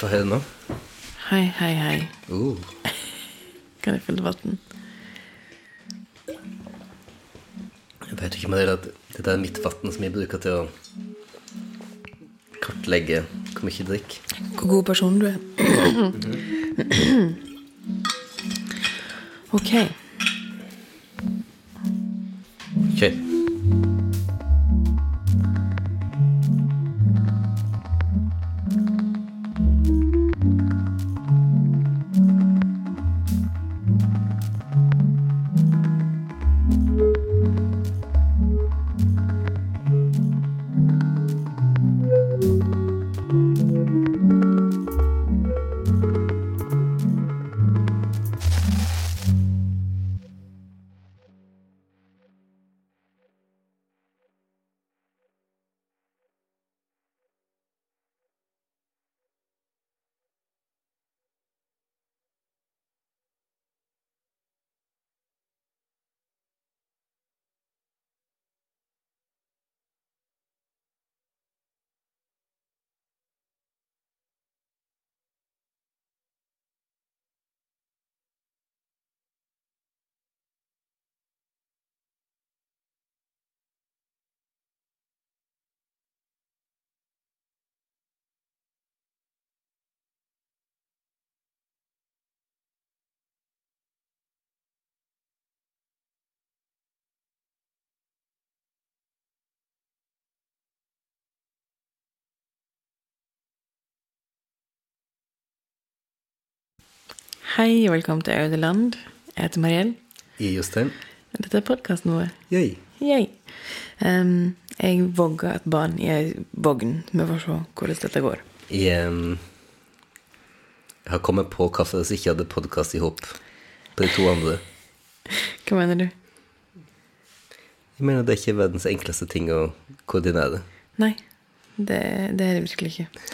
Få høre nå. Hei, hei, hei. Uh. Kan jeg fylle vann? Jeg vet ikke om det er at dette er mitt vann som jeg bruker til å kartlegge hvor mye jeg drikker. Hvor god person du er. ok. Kjør. Hei og velkommen til Audeland. Jeg heter Mariell. er Jostein. Dette er podkasten vår. Yay. Yay. Um, jeg vogga et barn i ei vogn. Vi får se hvordan dette går. Jeg, um, jeg har kommet på hvorfor vi ikke hadde podkast i hop på de to andre. Hva mener du? Jeg mener det er ikke verdens enkleste ting å koordinere. Nei, det, det er det virkelig ikke.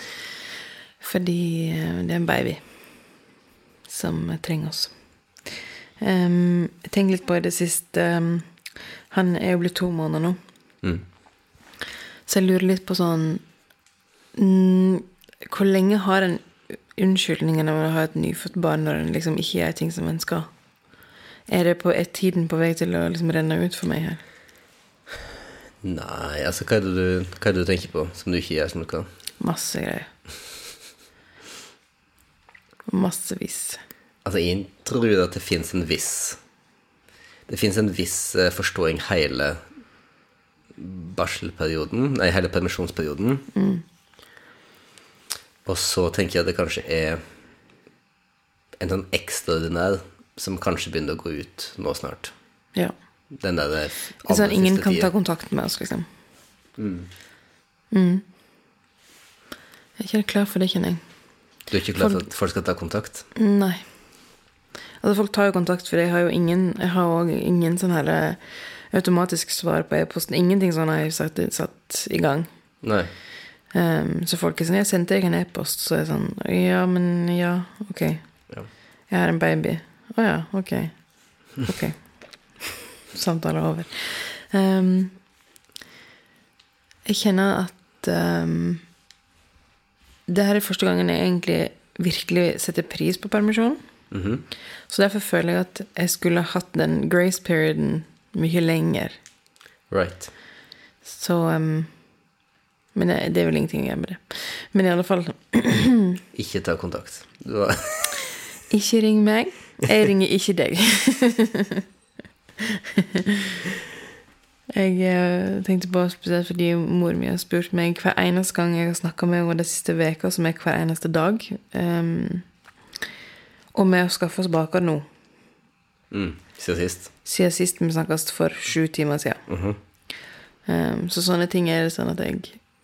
Fordi eh, det er en baby som trenger oss. Um, jeg tenker litt på det siste um, Han er jo blitt to måneder nå. Mm. Så jeg lurer litt på sånn mm, Hvor lenge har en unnskyldningen av å ha et nyfødt barn når en liksom ikke gjør ting som en skal? Er, det på, er tiden på vei til å liksom renne ut for meg her? Nei, altså hva er, det du, hva er det du tenker på som du ikke gjør som du kan? Masse greier. Massevis. Altså, jeg tror at det fins en viss Det fins en viss eh, forståing hele barselperioden, nei, hele permisjonsperioden. Og så tenker jeg at det kanskje er en sånn ekstraordinær som kanskje begynner å gå ut nå snart. Ja. Den derre er sånn ingen kan ta kontakt med oss, liksom. Mm. Jeg er ikke klar for det, kjenner jeg. Du er ikke klar for at folk skal ta kontakt? Nei. Altså, folk tar jo kontakt, for jeg har jo ingen Jeg har òg ingen sånn her eh, automatisk svar på e-posten. Ingenting sånn har jeg satt, satt i gang. Nei. Um, så folk er sånn 'Jeg sendte deg en e-post.' Så er jeg sånn 'Ja, men ja, ok. Ja. Jeg har en baby.' 'Å ja, ok. Ok. Samtale over. Um, jeg kjenner at um, det her er første gangen jeg egentlig virkelig setter pris på permisjon. -hmm. Så derfor føler jeg at jeg skulle hatt den grace perioden mye lenger. Right. Så um, Men det, det er vel ingenting å gjøre med det. Men i alle fall Ikke ta kontakt. Ikke ring meg. Jeg ringer ikke deg. jeg eh, tenkte på spesielt fordi mor mi har spurt meg hver eneste gang jeg har snakka med henne den siste veka, som er hver eneste dag, um, om vi har skaffa oss baker nå. mm, Siden sist. Siden sist vi snakkes for sju timer siden. Mhm. Um, så sånne ting er det sånn at jeg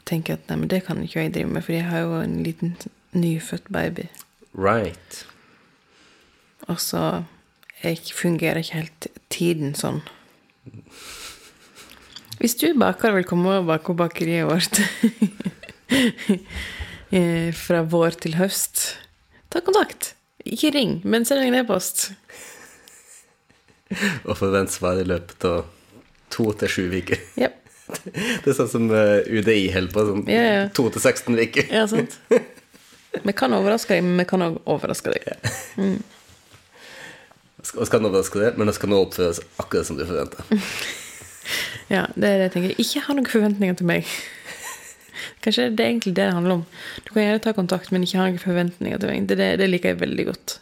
tenker at nei, men det kan ikke jeg drive med, for jeg har jo en liten nyfødt baby. Right. Og så jeg fungerer ikke helt tiden sånn. Hvis du baker, vil komme og bake bakeriet vårt eh, fra vår til høst, ta kontakt. Ikke ring, men send en e-post. Og forvent svar i løpet av to til sju uker. Yep. Det er sånn som eh, UDI holder på. Sånn Ja, ja. to til 16 uker. Ja, sant? Vi kan overraske deg, men vi kan òg overraske deg. Mm. Vi kan overraske deg, men vi skal nå oppføres akkurat som du forventer. Ja, det er det jeg tenker. Ikke ha noen forventninger til meg. Kanskje det er egentlig det det handler om. Du kan gjerne ta kontakt, men ikke ha noen forventninger til meg. Det, det, det liker jeg veldig godt.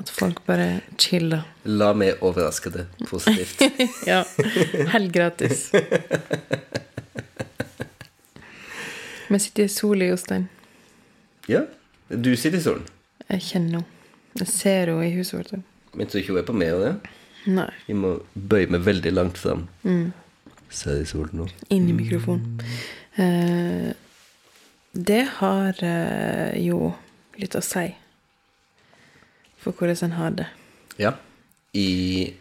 At folk bare chiller. La meg overraske det positivt. Ja. Helt gratis. Vi sitter i sola, Jostein. Ja, du sitter i solen. Jeg kjenner henne. Jeg ser henne i huset vårt. Men tror ikke hun er på meg og det? Nei. Vi må bøye meg veldig langt fram. Ser i solen nå. Inn i mikrofonen. Eh, det har eh, jo litt å si for hvordan en har det. Ja. Jeg,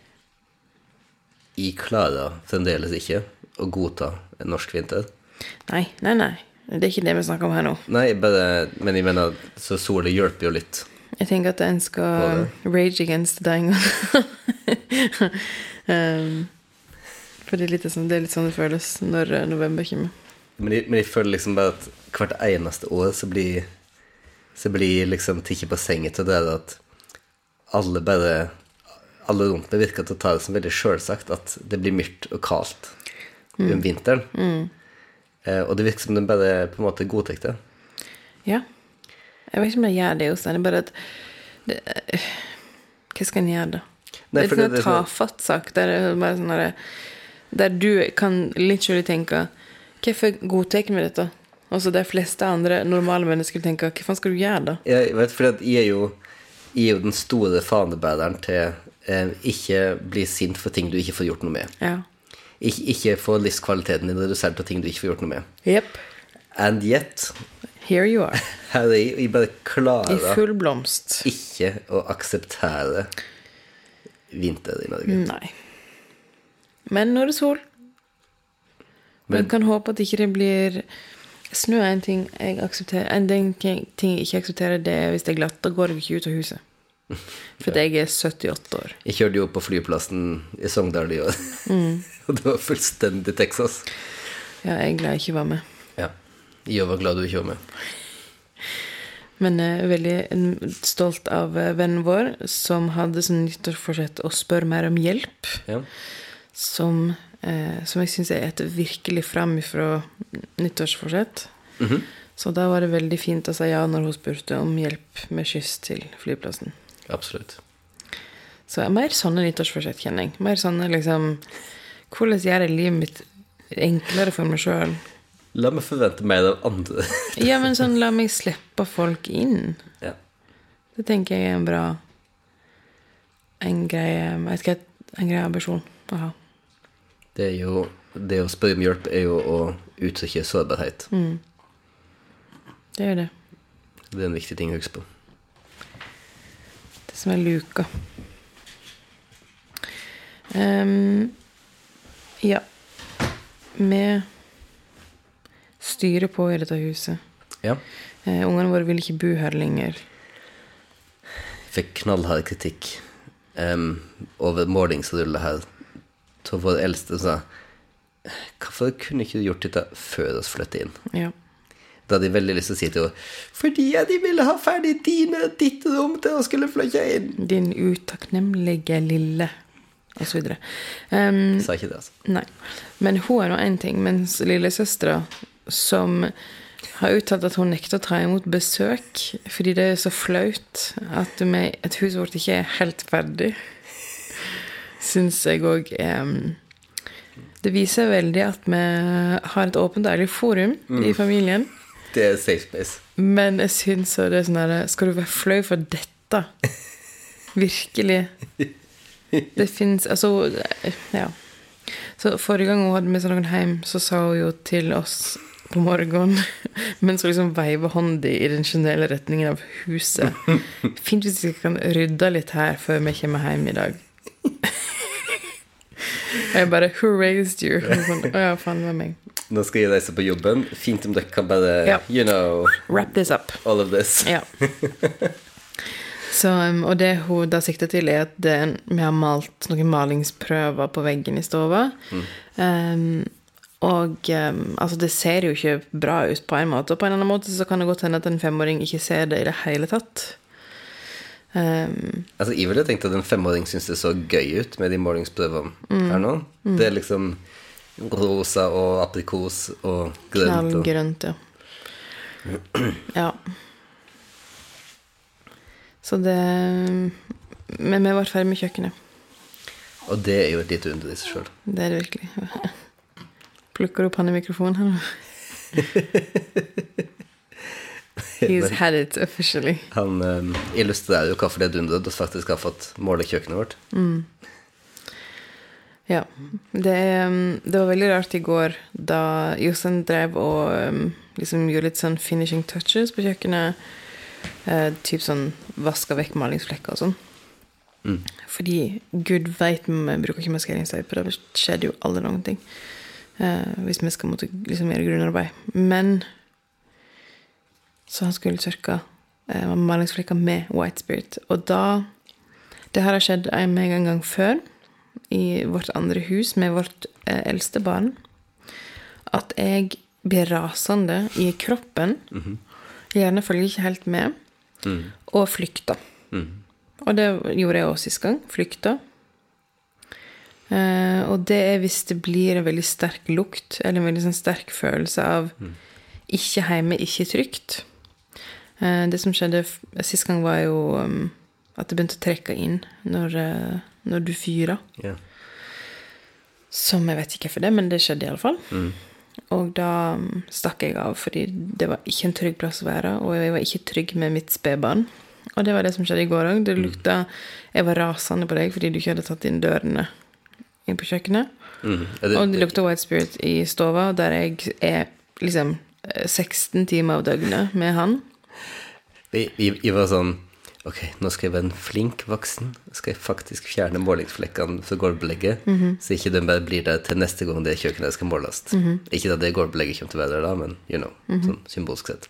jeg klarer fremdeles ikke å godta en norsk vinter. Nei, nei, nei. Det er ikke det vi snakker om her nå. Nei, bare, men jeg mener, så sola hjelper jo litt. Jeg tenker at en skal rage against the dying um, For det er, litt sånn, det er litt sånn det føles når eh, november kommer. Men jeg, men jeg føler liksom bare at hvert eneste år så blir Så blir liksom tatt på sengen til det at alle bare Alle rundt meg virker til å ta det som veldig sjølsagt at det blir mørkt og kaldt om vinteren. Eh, og det virker som de bare på en måte godtar det. Ja. Jeg vet ikke om jeg gjør det, Jostein. Det er bare at det, øh, Hva skal en gjøre, da? Nei, det er en sånn sånn- tafatt. Der, bare sånn der, der du kan litt selv tenke Hvorfor godtar vi dette? Altså så de fleste andre normale mennesker tenker Hva faen skal du gjøre, da? Jeg vet, fordi jeg er jo Jeg er jo den store fanebæreren til eh, ikke bli sint for ting du ikke får gjort noe med. Ja. Ik ikke få livskvaliteten din redusert av ting du ikke får gjort noe med. Yep. And yet Here you are. her er jeg, jeg bare I klarer full blomst. ikke å akseptere vinter i Norge. Nei. Men nå er det sol. Men- Men kan håpe at ikke det blir Snø er en ting jeg aksepterer. En ting jeg ikke aksepterer, det er hvis det er glatt. Da går jeg ikke ut av huset. For jeg er 78 år. Jeg kjørte jo på flyplassen i Sogndal mm. og det var fullstendig Texas. Ja, jeg er glad jeg ikke var med. Ja. Jeg var glad du ikke var med. Men jeg er veldig mm, stolt av eh, vennen vår, som hadde som nyttårsforsett å spørre mer om hjelp. Ja. Som, eh, som jeg syns er et virkelig fram fra nyttårsforsett. Mhm. Så da var det veldig fint å si ja når hun spurte om hjelp med skyss til flyplassen. Absolutt. Så mer sånne nyttårsforsett kjenner jeg. Mer sånne liksom Hvordan gjør jeg livet mitt enklere for meg sjøl? La meg forvente mer av andre. Ja, men sånn la meg slippe folk inn. ja. Det tenker jeg er en bra En grei jeg vet ikke, en grei ambisjon å ha. Det jo Det å spørre om hjelp er jo å uttrykke sårbarhet. Det er det. Det er en viktig ting å huske på. Det som er luka. Um, ja. Vi styrer på i dette huset. Ja. Uh, ungene våre vil ikke bo her lenger. Fikk knallhard kritikk um, over målingsrullet her av vår eldste som sa Hvorfor kunne ikke du gjort dette før oss flyttet inn? Ja. Da hadde jeg veldig lyst til å si til henne Fordi de ville ha ferdig dine ditt rom til å skulle flytte inn. Din utakknemlige lille Og så videre. Ehm, Sa ikke det, altså. Nei. Men hun er nå én ting, mens lillesøstera, som har uttalt at hun nekter å ta imot besøk fordi det er så flaut at med et hus vårt ikke er helt ferdig, syns jeg òg Det viser veldig at vi har et åpent og ærlig forum i familien. Det er safe space. Men jeg syns det er sånn her Skal du være flau for dette? Virkelig. Det fins Altså, ja. Så forrige gang hun hadde med seg noen hjem, så sa hun jo til oss på morgenen mens hun liksom veiva hånda i den generelle retningen av huset Fint hvis vi kan rydde litt her før vi kommer hjem i dag. Jeg bare Who raised you? Sånn, Å ja, faen, det var meg. Nå skal jeg reise på jobben. Fint om dere kan bare Ja. You know Wrap this up. all of this. Ja. Så, um, og det hun da sikter til, er at det, vi har malt noen malingsprøver på veggen i stova. Um, Og um, altså, det ser jo ikke bra ut på en måte, og på en annen måte så kan det godt hende at en femåring ikke ser det i det hele tatt. Um, Altså, jeg ville tenkt at en femåring syns det så gøy ut med de målingsprøvene her nå. Det er liksom rosa og aprikos og grønt. Og, Knallgrønt, ja. Ja. Så det Men vi var ferdig med kjøkkenet. og det er jo et lite under i seg sjøl. Det er det virkelig. Plukker opp han i mikrofonen her nå. He's had it officially. Han um, illustrerer jo hvorfor det dunderet faktisk har fått måle kjøkkenet vårt. Ja. Det, um, det var veldig rart i går da Jostein drev og um, liksom gjorde litt sånn finishing touches på kjøkkenet. Eh, typ sånn vaska vekk malingsflekker og sånn. Fordi gud veit vi bruker ikke maskeringsteip, for det skjedde jo aldri noen ting. Eh, hvis vi skal måtte liksom gjøre grunnarbeid. Men så han skulle tørke eh, malingsflekker med white spirit. Og da Det her har skjedd meg en gang før, i vårt andre hus med vårt eh, eldste barn. At jeg blir rasende i kroppen. Gjerne følger ikke helt med. Og flykter. Og det gjorde jeg også sist gang. Flykta. Eh, og det er hvis det blir en veldig sterk lukt, eller en veldig sånn sterk følelse av ikke hjemme, ikke trygt. Eh, det som skjedde sist gang, var jo um, at det begynte å trekke inn når, eh, når du fyrer. Yeah. Som jeg vet ikke hvorfor det, men det skjedde iallfall. Og da um, stakk jeg av, fordi det var ikke en trygg plass å være. Og jeg var ikke trygg med mitt spedbarn. Og det var det som skjedde i går òg. Det lukta Jeg var rasende på deg fordi du ikke hadde tatt inn dørene inn på kjøkkenet. Mm. Det, Og det lukta White Spirit i stova, der jeg er liksom eh, 16 timer av døgnet med han. Jeg var sånn Ok, nå skal jeg være en flink voksen. Skal jeg faktisk fjerne målingsflekkene fra gulvbelegget, så ikke den bare blir der til neste gang det kjøkkenet skal måles. Ikke at det gulvbelegget kommer til å være der da, men you know, sånn symbolsk sett.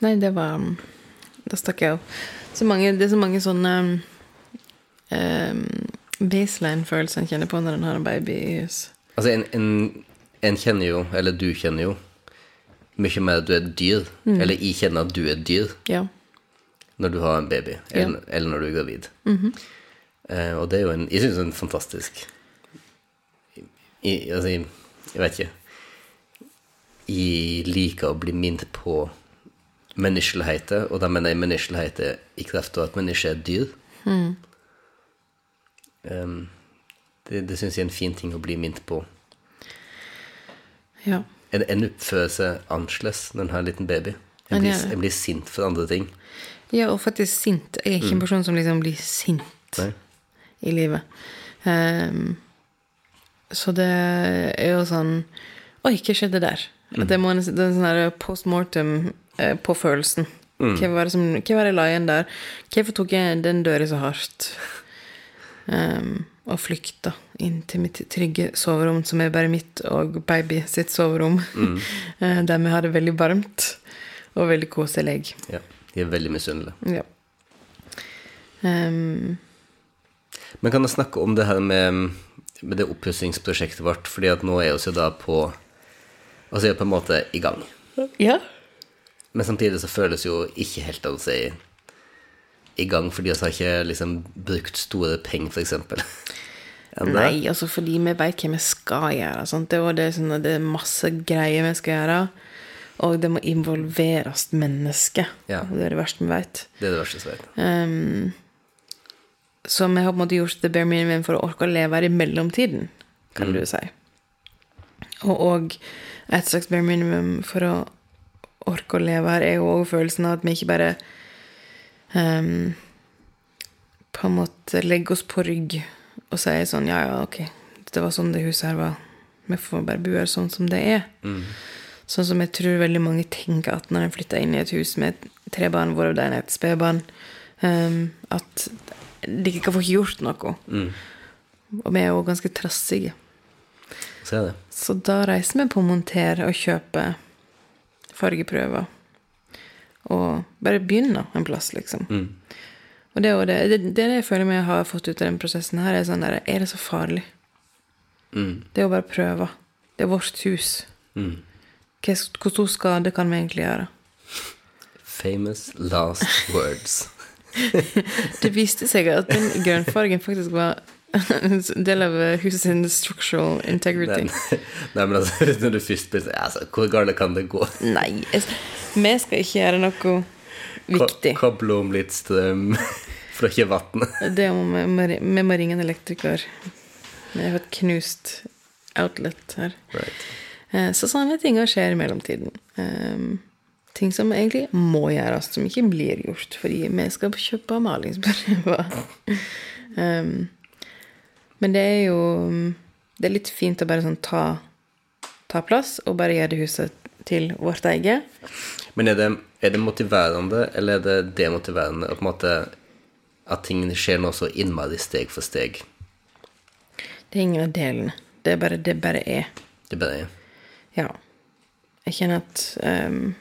Nei, det var um, Da stakk jeg av. Det er så mange sånne um, baseline-følelser en kjenner på når en har en baby i hus. Altså, en, en, en kjenner jo, eller du kjenner jo, mye mer at du er dyr, dyr. Eller jeg kjenner at du er dyr Ja. når du har en baby, eller, eller når du er gravid. eh, og det er jo en Jeg syns det er en fantastisk jeg, Altså, jeg, jeg vet ikke Jeg liker å bli minnet på menneskeligheter, og da mener jeg menneskeligheter i kraft av at mennesket er dyr. dyr. Um, det det syns jeg er en fin ting å bli minnet på. ja. En, en oppfører seg annerledes når en har en liten baby. En blir, en blir sint for andre ting. Ja, og faktisk sint. Jeg er ikke en person som liksom blir sint Nei. i livet. Um, så det er jo sånn Oi, hva skjedde der? At det må det er en sånn post mortem eh, på følelsen. Hva var det som Hva var det la igjen der? Hvorfor tok jeg den døra så hardt? Ehm, og flykta inn til mitt trygge soverom, som er bare mitt og baby sitt soverom. Mm. der vi har det veldig varmt og veldig koselig. Ja, de er veldig misunnelige. Ja. Um, Men kan jeg snakke om det her med, med det oppussingsprosjektet vårt? Fordi at nå er vi jo da på Altså er på en måte i gang. ja. Men samtidig så føles jo ikke helt å si i gang, fordi vi har ikke liksom brukt store penger, for eksempel. det? Nei, altså fordi vi veit hva vi skal gjøre. Sant? Det, det, sånn, det er masse greier vi skal gjøre. Og det må involveres mennesker. Ja. Det er det verste vi veit. Det er det verste vi vet. Um, så vi har på en måte gjort the bare minimum for å orke å leve her i mellomtiden, kan du si. Og, og et slags bare minimum for å orke å leve her er jo òg følelsen av at vi ikke bare um, på en måte legger oss på rygg og sier sånn Ja, ja, ok, det var sånn det huset her var. Vi får bare bo her sånn som det er. Sånn som jeg tror veldig mange tenker at når en flytter inn i et hus med tre barn, hvorav det ene er et spedbarn, um, at de ikke kan få gjort noe. Og vi er jo ganske trassige. Så det. Så da reiser vi på Monter og kjøper fargeprøver. Og bare begynner en plass, liksom. Og det det, det, det det jeg føler jeg har fått ut av den prosessen her, er sånn der Er det så farlig? Det er å bare prøve. Det er vårt hus. Mm. hvor stor skade kan vi egentlig gjøre? Famous last words. Det viste seg at den grønnfargen faktisk var en del av huset sin structural integrity. Nei, nei, men altså, når du først blir sånn altså, Hvor galt kan det gå? Nei, jeg, vi skal ikke gjøre noe viktig. Ko- Koble om litt strøm fra ikke vann. Det må vi, vi- må ringe en elektriker. Vi har et knust outlet her. Right. Eh, Så sånne ting skjer i mellomtiden. Um, ting som egentlig må gjøres, som ikke blir gjort, fordi vi skal kjøpe malingsprøver. um, men det er jo Det er litt fint å bare sånn ta, ta plass og bare gjøre det huset til vårt eget. Men er det, er det motiverende, eller er det demotiverende på en måte, at tingene skjer nå så innmari steg for steg? Det er ingen av delene. Det er bare det bare er. Det bare er Ja. Jeg kjenner at um,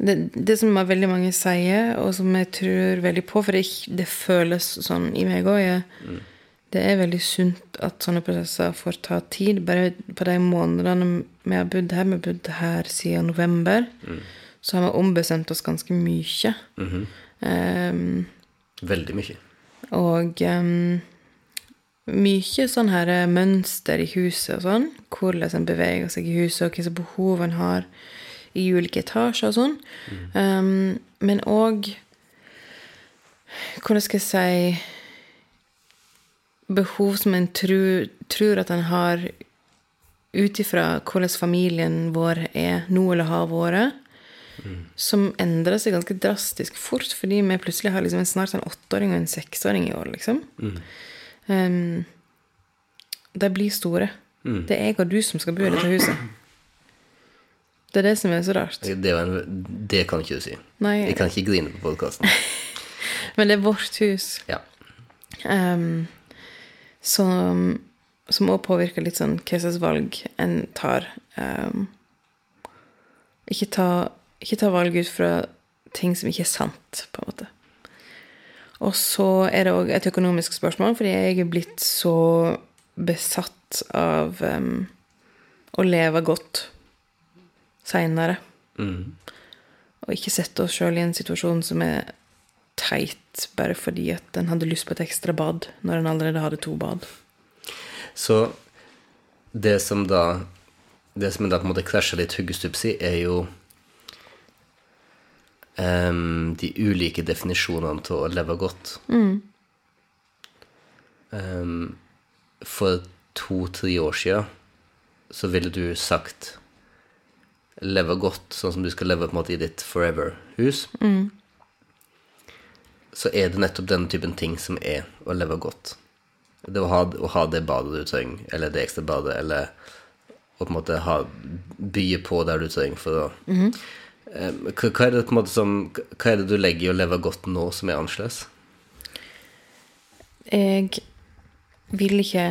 det, det som veldig mange sier, og som jeg tror veldig på, for det, det føles sånn i meg òg, mm. det er veldig sunt at sånne prosesser får ta tid. Bare på de månedene vi har bodd her, vi har bodd her siden november, så har vi ombestemt oss ganske mye. Ehm, veldig mye. og um, mye sånn her eh, mønster i huset og sånn. Hvordan en beveger seg i huset, og hvilke behov en har i ulike etasjer og sånn. Um, men òg Hvordan skal jeg si Behov som en tror, tror at en har ut ifra hvordan familien vår er nå eller har vært som endrer seg ganske drastisk fort, fordi vi plutselig har liksom en snart en åtteåring og en seksåring i år, liksom. Um, de blir store. Det er jeg og du som skal bo i dette huset. Det er det som er så rart. Det, en, det kan ikke du si. Nei, Jeg kan ikke grine på podkasten. men det er vårt hus. Ja. Um, som som òg påvirker litt sånn hva slags valg en tar. Um, ikke, ta, ikke ta valg ut fra ting som ikke er sant, på en måte. Og så er det òg et økonomisk spørsmål, fordi jeg er blitt så besatt av um, å leve godt seinere. Og ikke sette oss sjøl i en situasjon som er teit bare fordi at en hadde lyst på et ekstra bad når en allerede hadde to bad. Så det som da Det som da på en måte krasjer litt huggestups i, er jo em, de ulike definisjonene til å leve godt. Em, for to-tre år siden så ville du sagt leve godt, sånn som du skal leve på en måte i ditt forever-hus. Så er det nettopp den typen ting som er å leve godt. Det å ha, å ha det badet du trenger, eller det ekstra badet, eller å på en måte ha, bye på der du trenger for å Eh, hva, hva er det måte som Hva er det du legger i å leve godt nå som er annerledes? Jeg vil ikke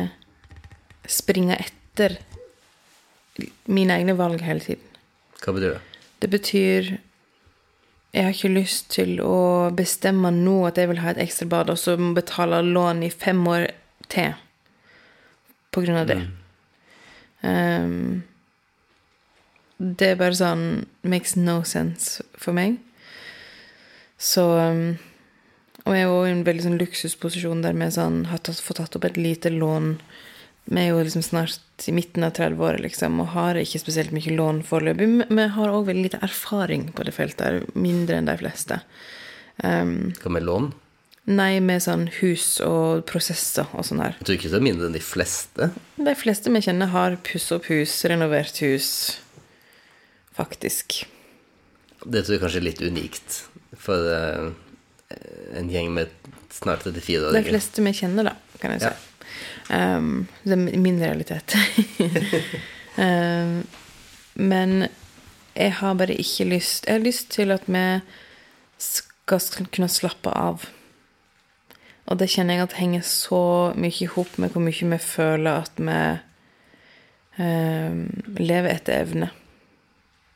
springe etter mine egne valg hele tiden. Hva betyr det? Det betyr Jeg har ikke lyst til å bestemme nå at jeg vil ha et ekstra bad, og så må betale lån i fem år til på grunn av det. Um, det er bare sånn Makes no sense for meg. Så um, Og jeg er jo i en veldig sånn luksusposisjon der vi sånn, har tatt, fått tatt opp et lite lån. Vi er jo liksom snart i midten av 30-åra liksom, og har ikke spesielt mye lån foreløpig. Men vi har òg veldig lite erfaring på det feltet, mindre enn de fleste. Um, Hva med lån? nei, med sånn hus og prosesser og sånn her. Jeg tror ikke det er mindre enn de fleste. De fleste vi kjenner, har pussa opp hus, renovert hus, faktisk. Det tror jeg kanskje er litt unikt for eh, en gjeng med snart 34 år. De fleste vi kjenner, da, kan jeg si. Ja. Um, det er min realitet. um, men jeg har bare ikke lyst Jeg har lyst til at vi skal kunne slappe av. Og det kjenner jeg at henger så mye i hop med hvor mye vi føler at vi um, lever etter evne.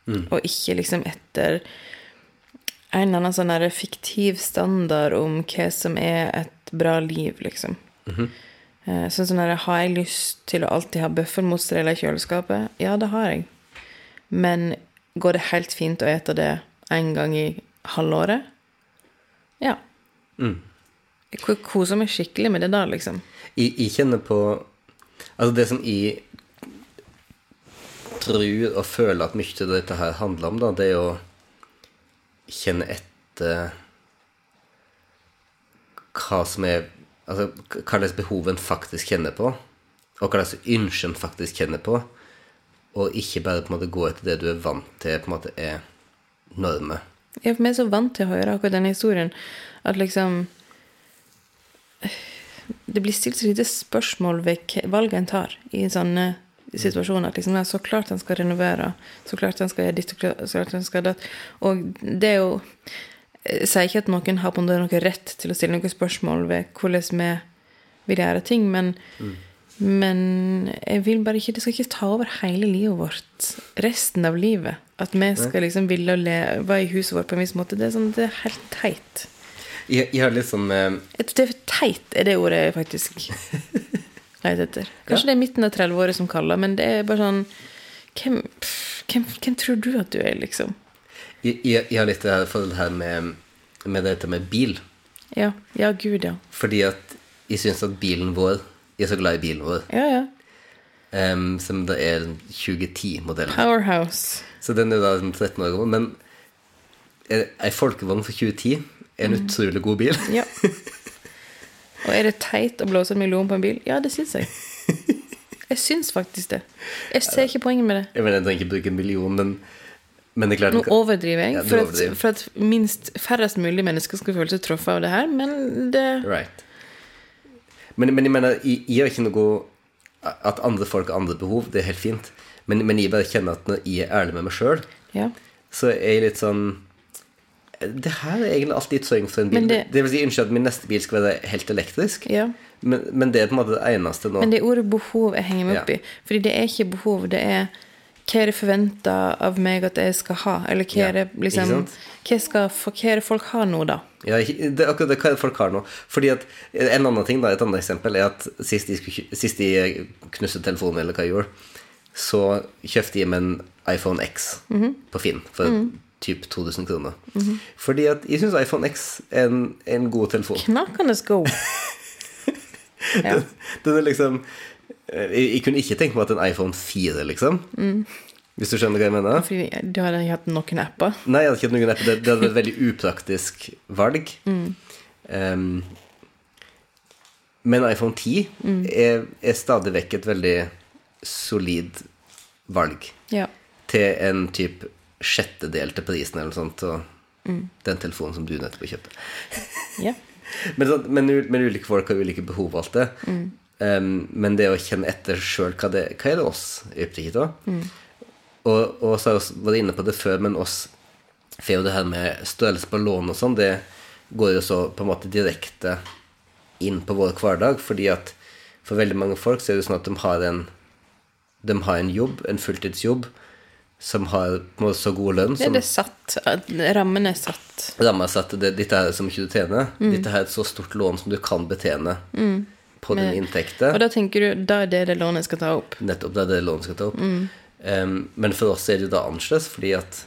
Og ikke liksom etter en eller annen sånn fiktiv standard om hva som er et bra liv, liksom. Eh, Sånn som der, Har jeg lyst til å alltid ha bøffelmozzarella i kjøleskapet? Ja, det har jeg. Men går det helt fint å ete det en gang i halvåret? Ja. Jeg koser meg skikkelig med det da, liksom. Jeg, jeg kjenner på Altså, det som jeg tror og føler at mye av dette her handler om, da, det er å kjenne etter hva som er Altså hva slags behov en faktisk kjenner på, og hva slags ønske en faktisk kjenner på, og ikke bare på en måte gå etter det du er vant til på en måte er normer. Ja, for vi er så vant til å høre akkurat denne historien at liksom Det blir stilt så lite spørsmål ved valget en tar i sånne situasjoner. At liksom, ja, så klart han skal renovere, så klart han skal gjøre ditt, så klart han skal datt. Og det er jo Jeg sier ikke at noen har på noe rett til å stille noen spørsmål ved hvordan vi vil gjøre ting, men men jeg vil bare ikke, det skal ikke ta over hele livet vårt resten av livet. At vi skal liksom ville leve i huset vårt på en viss måte. Det er, sånn, det er helt teit. Jeg, jeg har litt sånn uh... Det er teit er det ordet faktisk leter etter. Kanskje det er midten av 30-året som kaller, men det er bare sånn hvem, pff, hvem, hvem tror du at du er, liksom? jeg, jeg, jeg har litt det her forhold her med, med dette med bil. Ja, ja gud, ja. Fordi at jeg syns at bilen vår Jeg er så glad i bilen vår. Ja, ja. Um, som det er 2010-modellen. Powerhouse. Så den er da sånn 13 år gammel. Men ei folkevogn for 2010 er en utrolig god bil. Ja. Og er det teit å blåse en million på en bil? Ja, det syns jeg. Jeg syns faktisk det. Jeg ser ikke poenget med det. Jeg mener, jeg trenger ikke bruke en million, men, men det er klart Nå overdriver jeg, Ja, for, for, at, for at minst færrest mulig mennesker skal føle seg truffet av det her, men det Right. Men, men jeg mener, jeg har ikke noe At andre folk har andre behov, det er helt fint. Men, men jeg bare kjenner at når jeg er ærlig med meg sjøl, Ja. så er jeg litt sånn Det her er egentlig alltid et søring for en bil. Det, det- det vil si, Unnskyld at min neste bil skal være helt elektrisk, ja. men, men det er på en måte det eneste nå. Men det er ordet behov jeg henger meg opp i. Fordi det er ikke behov, det er hva er det forventa av meg at jeg skal ha? Eller hva er det liksom hva, skal, hva er det folk har nå, da? Ja, det er akkurat det hva folk har nå. Fordi at En annen ting da, et annet eksempel er at sist de, sist de knuste telefonen, eller hva jeg gjorde, så kjøpte de meg en iPhone X på Finn for typ 2000 kroner. Fordi at jeg syns iPhone X er en, en god telefon. Knakende sko. ja. Den er liksom jeg, jeg kunne ikke tenkt meg at en iPhone 4, liksom. Hvis du skjønner hva jeg mener? Fordi du hadde hatt noen apper. Nei, jeg hadde ikke hatt noen apper. Det, det hadde vært et veldig upraktisk valg. Um, men iPhone 10 er, er stadig vekk et veldig solid valg. Ja. Til en type sjettedel til prisen eller noe sånt. Og den telefonen som du nettopp kjøpte. yeah. Men, sånn, men, men ulike folk har ulike behov og alt det. Um, men det å kjenne etter sjøl hva, det- hva er det oss er opptatt Mm. Og, og så vi vært inne på det før, men oss For jo det her med størrelse på lån og sånn, det går jo så på en måte direkte inn på vår hverdag, fordi at for veldig mange folk så er det sånn at de har en De har en jobb, en fulltidsjobb, som har så god lønn Det er det satt. Rammen er satt. Rammen er satt. det, dette er så mye du tjener. Dette her er et så stort lån som du kan betjene på din inntekt. Og da tenker du da er det det lånet skal ta opp. Nettopp det er det lånet skal ta opp. Um, men for oss er det jo da annerledes, fordi at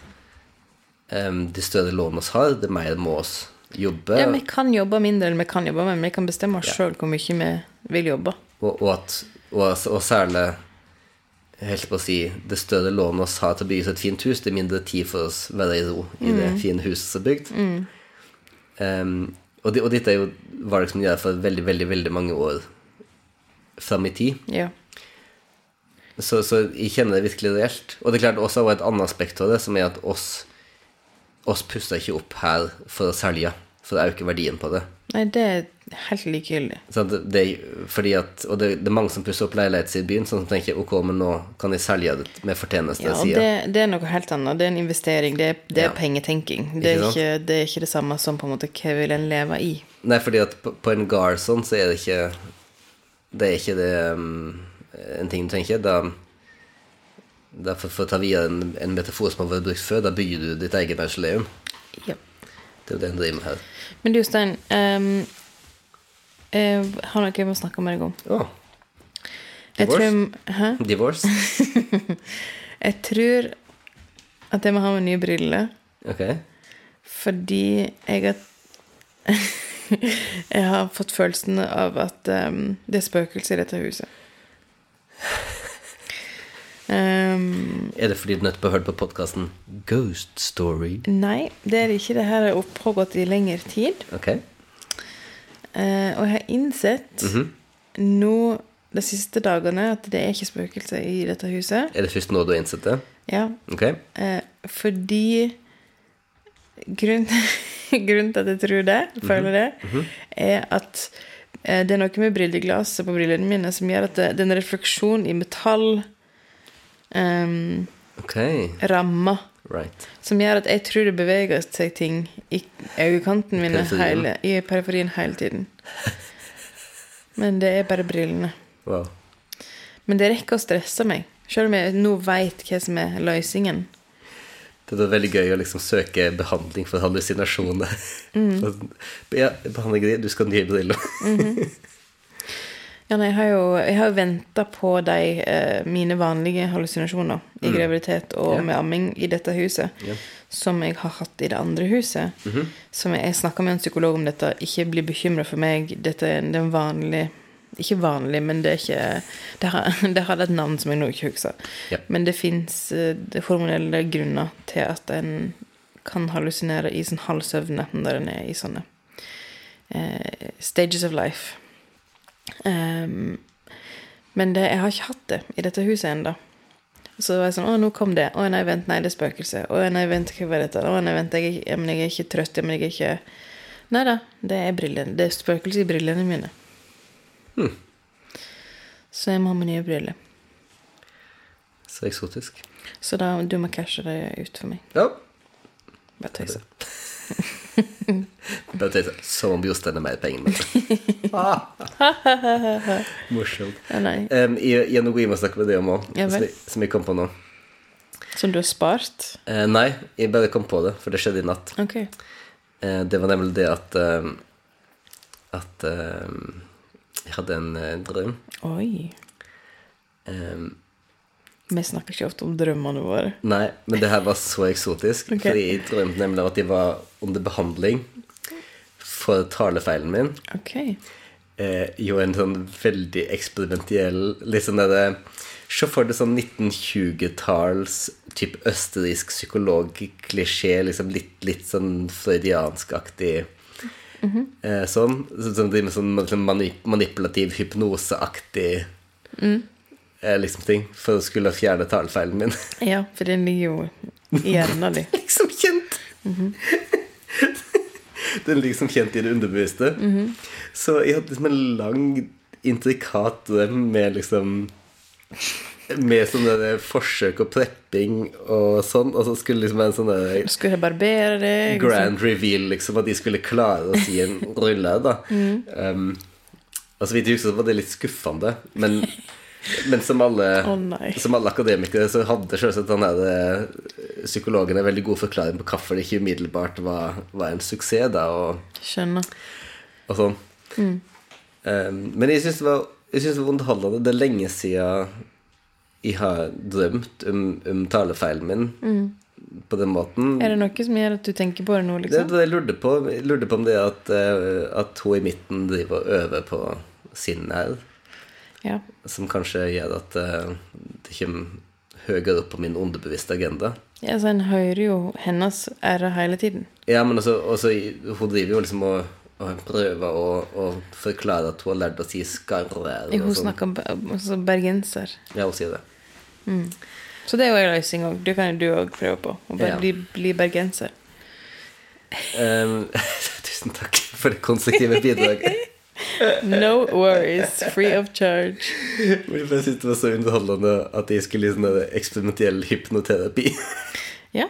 um, de større lånene vi har, det mer må oss jobbe. Ja, vi kan jobbe mindre enn vi kan jobbe men vi kan bestemme oss sjøl hvor mye vi vil jobbe. og, og, at, og, og særlig helt på å si, det større lånet oss har til å bygge seg et fint hus, det er mindre tid for oss å være i ro i det fine huset som er bygd. Um, og, det, og dette er jo valg som gjør for veldig, veldig, veldig mange år fram i tid. Ja. Så, så jeg kjenner det virkelig reelt. Og det er klart også et annet aspekt av det, som er at oss, oss puster ikke opp her for å selge, for å øke verdien på det. Nei, det helt likegyldig. Så det, fordi at, og det, det er mange som pusser opp leiligheter i byen, sånn som tenker ok, men nå kan de selge det med fortjeneste. Ja, og det, det er noe helt annet. Det er en investering. Det er, det Ja. pengetenking. Det er, Ikke det er ikke det samme som på en måte hva vil en leve i. Nei, fordi at på, på en gard sånn, så er det ikke Det er ikke det um, en ting du tenker. Da, da for, å ta videre en, en metafor som har vært brukt før, da bygger du ditt eget mausoleum. Ja. Det er jo det en driver med her. Men du, Stein, ehm, Jeg har noe jeg må snakke med deg om. Oh. Jeg Divorce? tror, hæ? divorce? jeg tror at jeg må ha meg nye briller. Ok. Fordi jeg har Jeg har fått følelsen av at um, det er spøkelser i dette huset. Um, Er det fordi du nettopp har hørt på podkasten Ghost Story? nei, det er det ikke. Det her har pågått i lengre tid. Ok. Eh, og jeg har innsett nå de siste dagene at det er ikke spøkelser i dette huset. Er det først nå du har innsett det? Ja, Ok. eh, fordi grunnen, grunnen til at jeg tror det, føler det, er at eh, det er noe med brilleglasset på brillene mine som gjør at det, det er en refleksjon i metall um, okay. ramma Right. som gjør at jeg tror det beveger seg ting i øyekanten min hele, i periferien hele tiden. Men det er bare brillene. Wow. Men det rekker å stresse meg. Selv om jeg nå veit hva som er løsningen. Det er veldig gøy å liksom søke behandling for hallusinasjoner. Mm. ja, behandling Du skal ha nye briller. Ja, nei, jeg har jo, jeg har jo venta på de eh, mine vanlige hallusinasjoner i graviditet og yeah. Med amming i dette huset, yeah. som jeg har hatt i det andre huset. Mhm. Som jeg, jeg snakka med en psykolog om dette. Ikke bli bekymra for meg. Dette er den det er en vanlig Ikke vanlig, men det er ikke Det, har, det hadde et navn som jeg nå ikke husker. Yeah. Men det fins hormonelle grunner til at en kan hallusinere i sånn halvsøvne når en er i sånne eh, stages of life. Ehm, men det, jeg har ikke hatt det i dette huset ennå. Så var jeg sånn Å, nå kom det. Å nei, vent, nei, det er spøkelse. Å nei, vent, hva var dette? Å nei, vent, jeg, er ikke- men jeg er ikke trøtt. Men jeg er ikke Nei da, det er brillene. Det er spøkelse i brillene mine. Hmm. Så jeg må ha med nye briller. Så eksotisk. Så da du må cashe det ut for meg. Ja. Bare tøyse. Bare tenk Som om Jostein er mer penger med det. Morsomt. Ja. Um, jeg, jeg har noe jeg må snakke med deg om òg, som, jeg- som jeg kom på nå. Som du har spart? Uh, nei, jeg bare kom på det, for det skjedde i natt. Okay. Uh, det var nemlig det at uh, At jeg hadde en drøm. Oi. Um, Vi snakker ikke ofte om drømmene våre. nei, men det her var så eksotisk. okay. Fordi jeg drømte nemlig at jeg var under behandling for talefeilen min. Okay. eh, jo en sånn veldig eksperimentiell Litt sånn derre Se for deg sånn 1920-talls typ østerriksk psykologklisjé, liksom litt, litt sånn freudianskaktig. eh, sånn. Så- Sånn, driver med sånn manip manipulativ, hypnoseaktig eh, liksom ting. For å skulle fjerne talefeilen min. Ja, for den ligger jo i hjernen din. liksom kjent. Den ligger som kjent i det underbevisste. Så jeg hadde liksom en lang, intrikat drøm med liksom Med sånne forsøk og prepping og sånn. Og så skulle liksom en sånn der Skulle barbere deg? grand reveal, liksom, at de skulle klare å si en rulle. da um, Altså Vidt jeg husker, så var det litt skuffende. Men, men som, alle, oh, som alle akademikere så hadde selvsagt den der eh, psykologen en veldig god forklaring på hvorfor det ikke umiddelbart var, var en suksess. da Og, Skjønner. og sånn. Um, men jeg syns det, var- jeg synes det var underholdende. Det er lenge siden jeg har drømt om, om talefeilen min på den måten. Er det noe som gjør at du tenker på det nå, Det, liksom? det jeg lurte på, jeg lurte på om det at, eh, at hun i midten driver og øver på sin nerv, Ja. som kanskje gjør at eh, det kommer høyere opp på min underbevisste agenda. ja, så en hører jo hennes ære hele tiden. Ja, men også, også hun driver jo liksom og, og prøver å, og forklare at hun har lært å si skarre. Hun sånn. snakker be- altså bergenser. Ja, hun sier det. Så det er jo en løsning òg. Det kan jo du òg prøve på. Å Ja. bli, bli bergenser. Um, tusen takk for det konstruktive bidraget. No worries. Free of charge. Jeg bare syntes det var så underholdende at jeg skulle i sånn der eksperimentell hypnoterapi. Ja.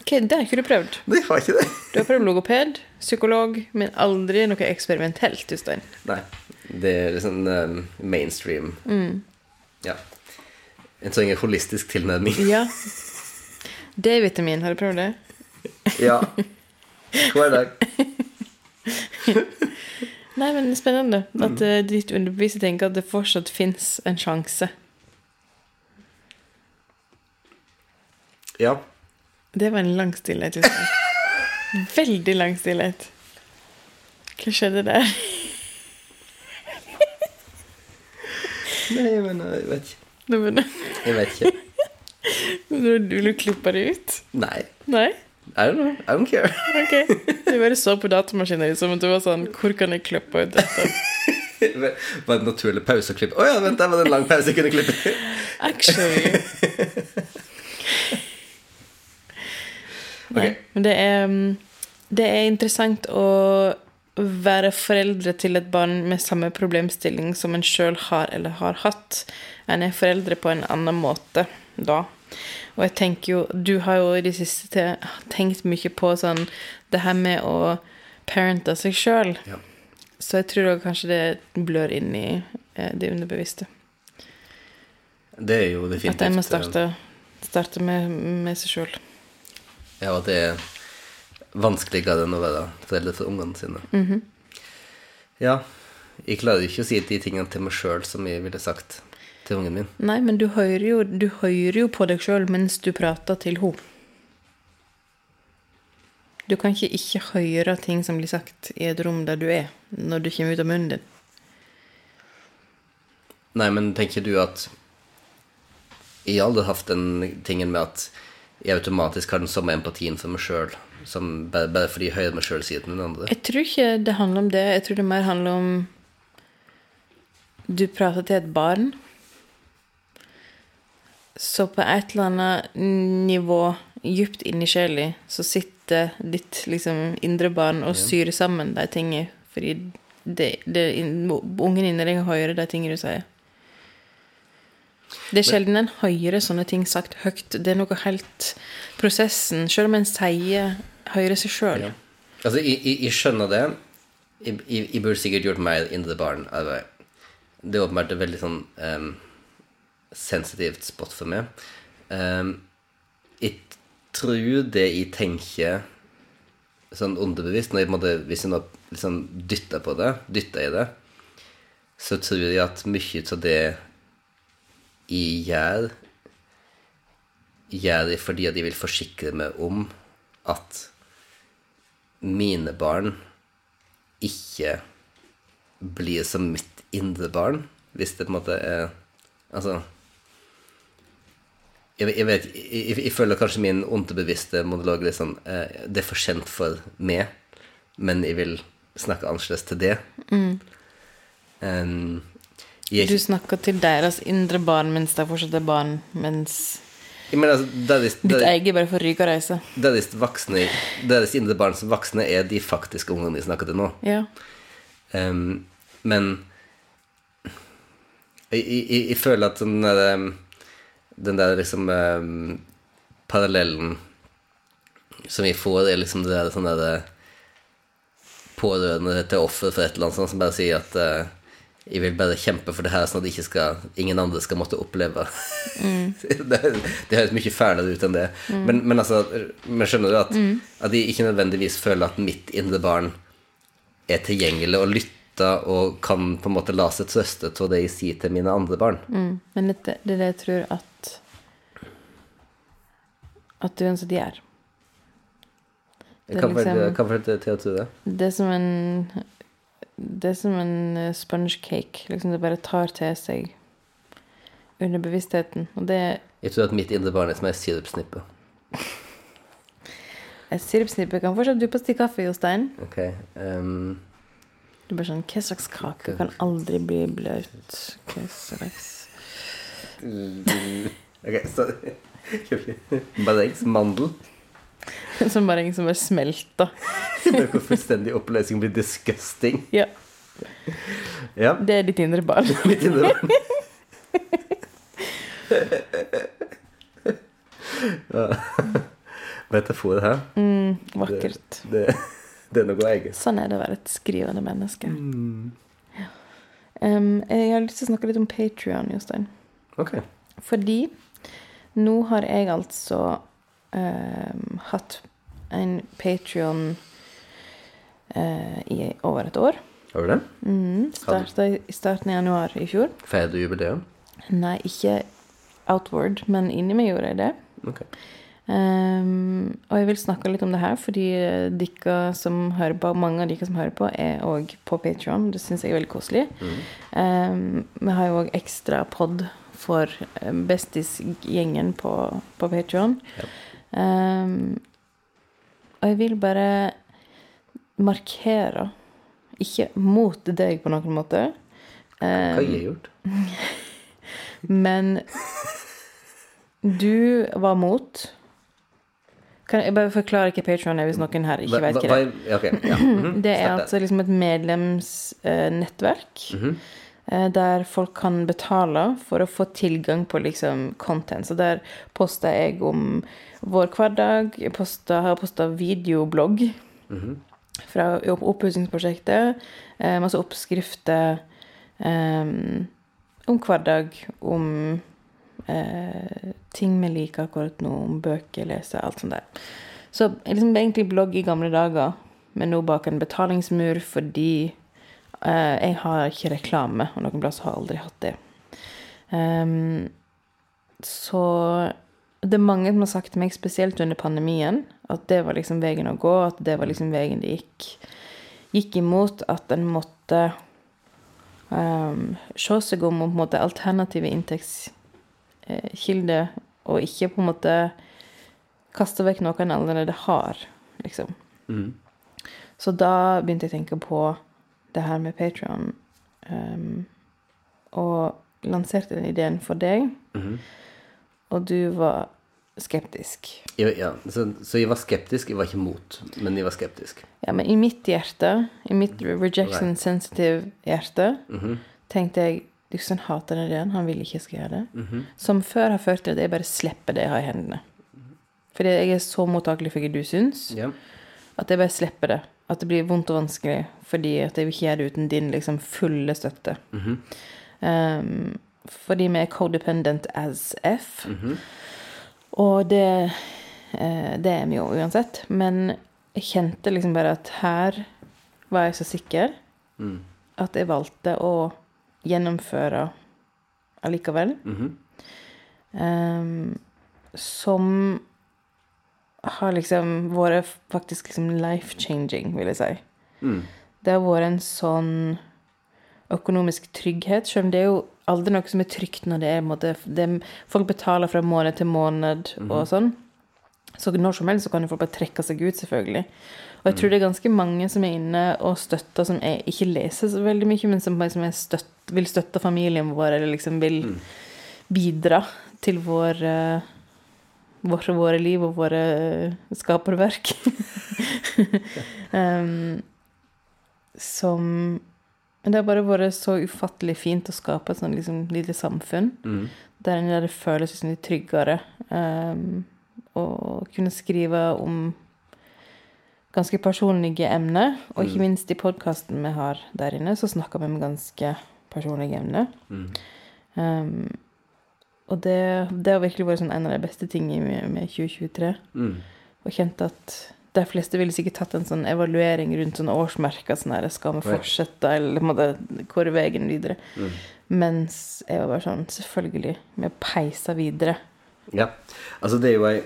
Okay, Det har ikke du prøvd. Nei, jeg har ikke det. Du har prøvd logoped, psykolog, men aldri noe eksperimentelt, Jostein. Nei. Det er liksom um, mainstream. Ja. En sånn holistisk tilnærming. Ja. D-vitamin, har du prøvd det? Ja. Hver dag. Nei, men det er spennende at mm. ditt underbevisse tenker at det fortsatt fins en sjanse. Ja. Det var en lang stillhet. Jostein. Veldig lang stillhet. Hva skjedde der? Nei, men eh, jeg vet ikke. Begynner Jeg vet ikke. Vil du klippe det ut? Nei. Nei? I don't know. I don't care. Ok. Du bare så på datamaskinen din som om du var sånn Hvor kan jeg klippe ut dette? Var det en naturlig pause å klippe? Å ja, vent, der var det en lang pause jeg kunne klippe. Actually. Nei, men det er, mm, det er interessant å være foreldre til et barn med samme problemstilling som en sjøl har eller har hatt. En er foreldre på en annen måte da. Og jeg tenker jo Du har jo i det siste tenkt mye på sånn det her med å parente seg sjøl. Ja. Så jeg tror kanskje det blør inn i eh, det underbevisste. Det er jo definitivt At en må eh, starte, starte med, med seg sjøl. Ja, og det er vanskeligere enn å være foreldre for ungene sine. Mhm. Ja. Jeg klarer ikke å si de tingene til meg sjøl som jeg ville sagt til ungen min. Nei, men du hører jo, du hører jo på deg sjøl mens du prater til henne. Du kan ikke ikke høre ting som blir sagt i et rom der du er, når du kommer ut av munnen din. Nei, men tenker du at Jeg har aldri hatt den tingen med at jeg automatisk har den samme empatien for meg sjøl, bare, bare fordi jeg hører meg sjøl si det til den andre. Jeg tror ikke det handler om det. Jeg tror det mer handler om Du prater til et barn. Så på et eller annet nivå, djupt inni sjela, så sitter ditt liksom indre barn og syr sammen de tingene. Fordi det, det, ungen inni deg hører de tingene du sier. Det er sjelden en hører sånne ting sagt høyt. Det er noe helt Prosessen, selv om en sier hører seg sjøl. Ja. Altså, jeg, jeg, jeg skjønner det. Jeg, jeg, burde sikkert gjort mer indre barn-arbeid. Det er åpenbart veldig sånn em, sensitivt spot for meg. Em, jeg tror det jeg tenker sånn underbevisst, når jeg, måtte, hvis jeg nå liksom dytter på det, dytter i det, så tror jeg at mye av det jeg gjør, gjør jeg fordi at jeg vil forsikre meg om at mine barn ikke blir som mitt indre barn, hvis det på en måte er Altså Jeg, jeg vet jeg, jeg, føler kanskje min underbevisste monolog litt sånn eh, Det er for kjent for meg, men jeg vil snakke annerledes til det. Um, jeg, Du snakker til deres indre barn mens de fortsatt er barn, mens mener, altså, deres, ditt deres, eget bare får ryke og reise. deres voksne Deres indre barn som voksne er de faktiske ungene de snakker til nå. Ja. Um, men jeg, føler at sånn ehm, den der liksom um, parallellen som vi får, er liksom det der sånn der pårørende til offer for et eller annet sånt, som bare sier at uh, jeg vil bare kjempe for det her, sånn at skal, ingen andre skal måtte oppleve. Det, det høres mye fælere ut enn det. Men, men altså, men skjønner du at, at jeg ikke nødvendigvis føler at mitt indre barn er tilgjengelig og lytter og kan på en måte la seg trøste av det jeg sier til mine andre barn. Mm. Men dette, det er det jeg tror at At du uansett gjør. Det er Hva liksom- får det til å tro det? Det er som en Det er som en eh, sponge cake. Liksom det bare tar til seg under bevisstheten. Og det Jeg tror at mitt indre barn er som ei sirupsnippe. er sirupsnippe kan fortsatt du på stikke kaffe, Jostein. Ok. ehm, Du bare sånn Hva slags kake kan aldri bli blaut? Hva slags ok, så Barengs mandel. Som bare ingen som bare smelter. det går fullstendig oppløsning blir disgusting. Ja. Ja. Det er ditt indre barn. Mitt indre barn. Metafor her. Mm, vakkert. Det, det er noe eget. Sånn er det å være et skrivende menneske. Ja. Um, jeg har lyst til å snakke litt om Patrion, Jostein. Ok. Fordi nå har jeg altså um, hatt en Patrion i over et år. Har du det? Starta i starten av januar i fjor. Feirer du jubileum? Nei, ikke outward, men inni meg gjorde jeg det. Ok. Ehm, og jeg vil snakke litt om det her, fordi eh, dere som hører på, mange av dere som hører på, er òg på Patreon. Det syns jeg er veldig koselig. Ehm, vi har jo òg ekstra pod for bestisgjengen Bestis-gjengen på, på Patreon. Ja. Um, og jeg vil bare markere, ikke mot deg på noen måte, Hva har jeg gjort? men du var mot kan Jeg bare forklare hva Patreon er, hvis noen her ikke vet hva- det er. ja, mhm. Det er altså liksom et medlemsnettverk Mhm. eh, der folk kan betale for å få tilgang på liksom content. Så der poster jeg om vår hverdag. Jeg poster, har posta videoblogg Mhm. fra opp- oppussingsprosjektet. Eh, masse oppskrifter eh, om hverdag, om eh, ting vi liker akkurat nå, om bøker, lese, alt sånt der. Så liksom egentlig blogg i gamle dager, men nå bak en betalingsmur fordi eh, jeg har ikke reklame, og noen plasser har aldri hatt det. Um, så det er mange som har sagt til meg, spesielt under pandemien, at det var liksom veien å gå, at det var liksom veien det gikk, gikk imot, at en måtte um, se seg om på en måte alternative inntektskilder, og ikke på en måte kaste vekk noe en allerede har, liksom. Mm. Så da begynte jeg å tenke på det her med Patreon og lanserte den ideen for deg. Mm. Og du var skeptisk. Jeg- Ja, så, så jeg var skeptisk, jeg var ikke mot, men jeg var skeptisk. Ja, men i mitt hjerte, i mitt rejection sensitive hjerte, Mhm. tenkte jeg Dixon hater den ideen, han vil ikke jeg skal gjøre det. Mhm. Som før har ført til at jeg bare slipper det jeg har i hendene. Fordi jeg er så mottakelig for hva du syns, yeah. at jeg bare slipper det. At det blir vondt og vanskelig fordi at jeg vil ikke gjøre det uten din liksom fulle støtte. Mhm. Um, fordi vi er codependent as F. Mhm. Og det, eh, det er vi jo uansett. Men jeg kjente liksom bare at her var jeg så sikker Mm. at jeg valgte å gjennomføre allikevel. Mhm. Um, som har liksom vært faktisk liksom life-changing, vil jeg si. Mm. Det har vært en sånn økonomisk trygghet, selv om det er jo aldri noe som er trygt når det er, måte, det Folk betaler fra måned til måned og sånn. Så når som helst så kan jo folk bare trekke seg ut, selvfølgelig. Og jeg tror det er ganske mange som er inne og støtter, som jeg ikke leser så veldig mye, men som som er støtt, vil støtte familien vår, eller liksom vil bidra til vår eh, våre, våre liv og våre eh, skaperverk. um, som det har bare vært så ufattelig fint å skape et sånn liksom, lite samfunn Mm. der, der det føles liksom litt tryggere. Um, å kunne skrive om ganske personlige emner. Og ikke minst i podkasten vi har der inne, så snakker vi om ganske personlige emner. Mm. Um, og det, det har virkelig vært sånn en av de beste tingene med, med 2023. Mm. Og kjent at de fleste ville sikkert tatt en sånn evaluering rundt sånne årsmerker. Sånn her, skal vi fortsette, eller måtte, hvor er veien videre? Mm. Mens jeg var bare sånn Selvfølgelig. Vi peiser videre. Ja. Altså, det er jo ei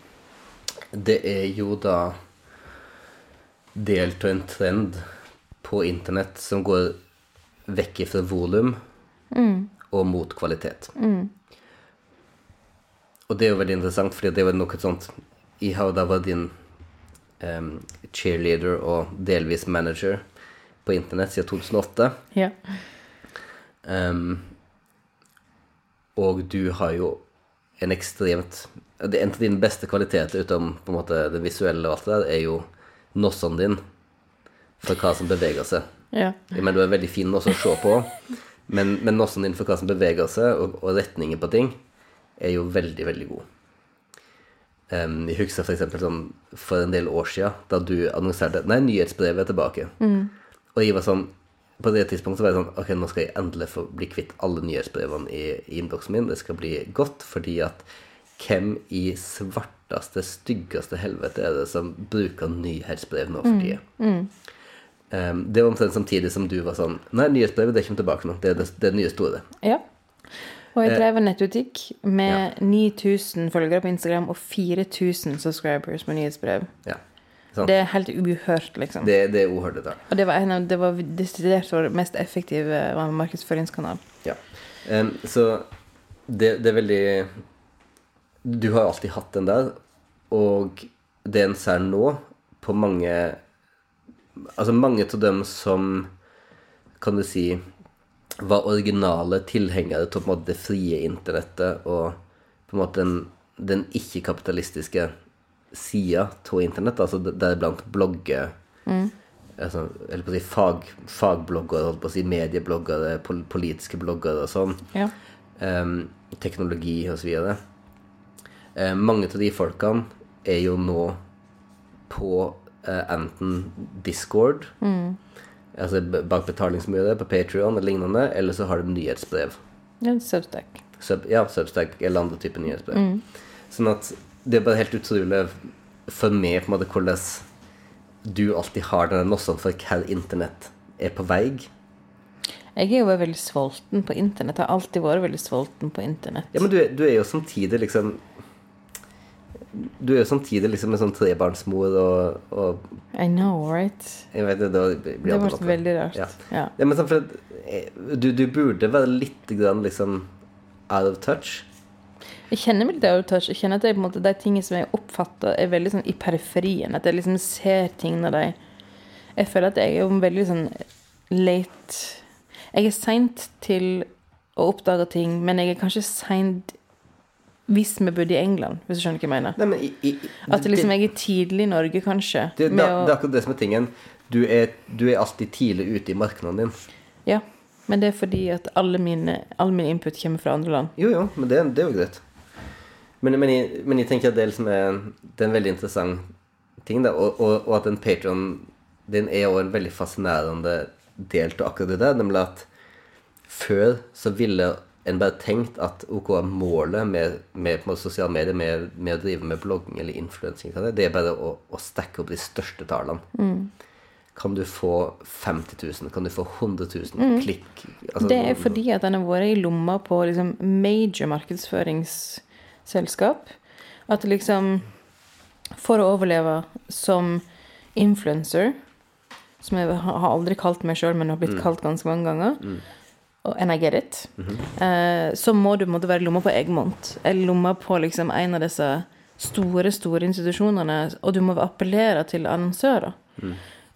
Det er jo da del av en trend på internett som går vekk fra volum og mot kvalitet. Og det er jo veldig interessant, fordi det er noe sånt Jeg har da vært din um, cheerleader og delvis manager på internett siden 2008. Ja. Um, og du har jo en ekstremt En av dine beste kvaliteter utenom på en måte det visuelle og alt det der, er jo nossene dine for hva som beveger seg. ja. Mener, du er veldig fin også å se på, men, men nossen din for hva som beveger seg, og, og retningen på ting, er jo veldig, veldig god. Um, jeg husker for eksempel sånn for en del år siden, da du annonserte Nei, nyhetsbrevet er tilbake. Og jeg var sånn På det tidspunktet var jeg sånn Ok, nå skal jeg endelig få bli kvitt alle nyhetsbrevene i, i innboksen min. Det skal bli godt, fordi at hvem i svarteste, styggeste helvete er det som bruker nyhetsbrev nå for tida? Em, det var omtrent samtidig som du var sånn Nei, nyhetsbrevet det kommer tilbake nå. Det er det, det nye store. Ja. Og Eh, jeg drev en nettbutikk med 9000 følgere på Instagram og 4000 subscribers med nyhetsbrev. Ja. Sånn. Det er helt uhørt, liksom. Det, det er uhørte tall. Og det var, en av, det var desidert vår mest effektive eh, markedsføringskanal. Ja. Um, så det, det er veldig Du har alltid hatt den der, og det en ser nå på mange Altså mange av dem som Kan du si var originale tilhengere til på en måte det frie internettet og på en måte den, den ikke-kapitalistiske sida av internett, altså deriblant blogge altså, eller på å si fag, fagbloggere, holdt på å si mediebloggere, pol politiske bloggere og sånn, Ja. Um, teknologi og så videre. Eh, mange av de folkene er jo nå på eh, enten Discord, altså b- bak betalingsmurer på Patrion eller lignende, eller så har de nyhetsbrev. Ja, Substack. Sub, ja, Substack eller andre typer nyhetsbrev. Sånn at det er bare helt utrolig for meg på en måte hvordan du alltid har denne nossen for hva internett er på vei. Jeg er jo veldig sulten på internett. Jeg har alltid vært veldig sulten på internett. Ja, men du, du er jo samtidig liksom Du er jo samtidig liksom en sånn trebarnsmor og, og I know, right? Jeg vet det, Det ble veldig rart. Ja. Ja. Ja, men sånn eh, du, du burde være litt grann liksom out of touch. Jeg kjenner meg litt out of touch. Jeg kjenner at det er på en måte de tingene som jeg oppfatter, er veldig sånn i periferien. At jeg liksom ser ting når de Jeg føler at jeg er veldig sånn late Jeg er seint til å oppdage ting, men jeg er kanskje seint hvis vi bodde i England, hvis du skjønner hva jeg mener. Nei, men i, i, At liksom jeg er tidlig i Norge, kanskje. det, det, det, å- det er akkurat det som er tingen. Du er, du er alltid tidlig ute i markedene dine. Ja, men det er fordi at alle mine, all min input kommer fra andre land. Jo, jo, men det, det er jo greit. Men, men, jeg, men jeg tenker at det er, liksom en, det er en veldig interessant ting, da. Og, og, og at en Patron din er jo en veldig fascinerende del av akkurat det der. Nemlig at før så ville en bare tenkt at ok, målet med, med på sosiale medier, med, med å drive med blogging eller influensing, det er bare å, å stacke opp de største tallene. Kan du få 50 000? Kan du få 100 000 klikk? Altså, Det er fordi at den har vært i lomma på liksom major markedsføringsselskap. At liksom For å overleve som influencer, som jeg har aldri kalt meg sjøl, men har blitt kalt ganske mange ganger, og, and I get it, eh, så må du måtte være i lomma på Egmont. Eller lomma på liksom en av disse store, store institusjonene, og du må appellere til annonsører.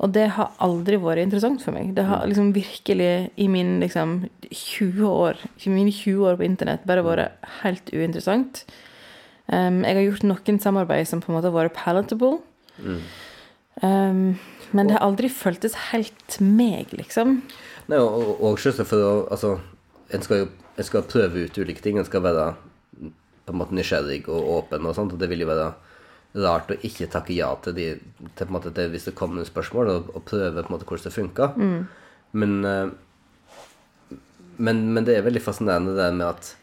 Og det har aldri vært interessant for meg. Det har liksom virkelig i min liksom 20 år, i mine 20 år på internett bare vært helt uinteressant. Um, jeg har gjort noen samarbeid som på en måte har vært palatable. Um, men det har aldri føltes helt meg, liksom. Nei, og, og, selvsagt for å Altså, en skal jo en skal prøve ut ulike ting. En skal være på en måte nysgjerrig og åpen og sånt, og det vil jo være rart å ikke takke ja til de til på en måte det, hvis det kommer noen spørsmål, og, og prøve på en måte hvordan det funka. Men, eh, men Men det er veldig fascinerende det der med at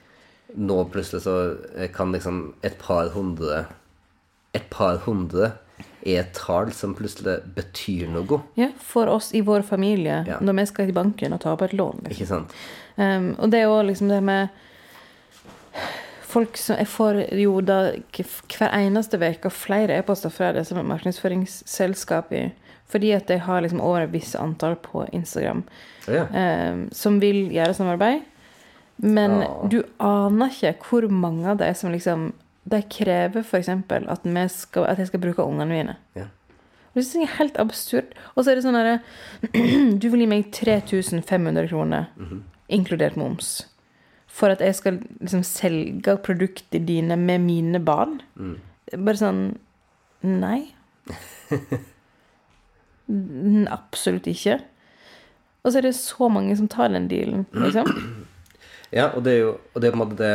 nå plutselig så kan liksom et par hundre Et par hundre er et tall som plutselig betyr noe. Ja, For oss i vår familie, Ja. når vi skal til banken og ta opp et lån. Liksom. Ikke sant? Um, og det er jo liksom det med Folk som Jeg får jo da hver eneste uke flere e-poster fra det som er markedsføringsselskap i. Fordi at de har liksom over et visst antall på Instagram Ja. um, som vil gjøre samarbeid. Men Ja. du aner ikke hvor mange av de som liksom De krever f.eks. At, skal- at jeg skal bruke ungene mine. ja. Og Det synes jeg er helt absurd. Og så er det sånn herre Du vil gi meg 3500 kroner, inkludert moms, for at jeg skal liksom selge produktene dine med mine barn? Bare sånn Nei. Absolutt ikke. Og så er det så mange som tar den dealen, liksom. Ja, og det er jo og det er på en måte det,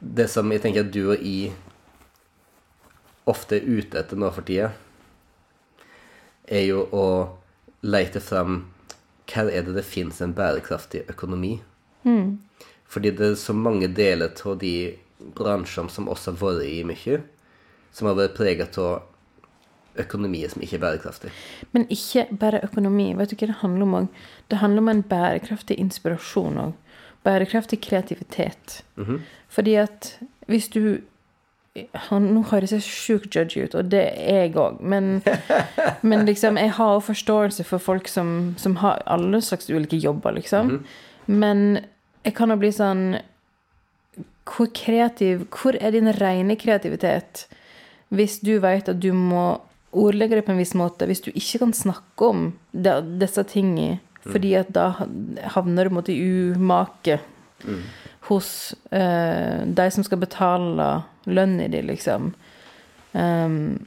det som jeg tenker at du og jeg ofte er ute etter nå for tida, er jo å leite fram hva er det det fins en bærekraftig økonomi. Fordi det er så mange deler av de bransjene som også har vært i mye, som har vært preget av økonomi som ikke er bærekraftig. Men ikke bare økonomi. Vet du hva det handler om òg? Det handler om en bærekraftig inspirasjon òg. Bærekraftig kreativitet. Fordi at hvis du han, Nå høres jeg sjukt judgy ut, og det er jeg òg, men, men liksom, jeg har jo forståelse for folk som, som har alle slags ulike jobber, liksom. Men jeg kan jo bli sånn Hvor kreativ Hvor er din rene kreativitet hvis du vet at du må ordlegge det på en viss måte, hvis du ikke kan snakke om det, disse tingene, fordi at da havner du på en måte i umake hos eh, de som skal betale lønna di, liksom. Um,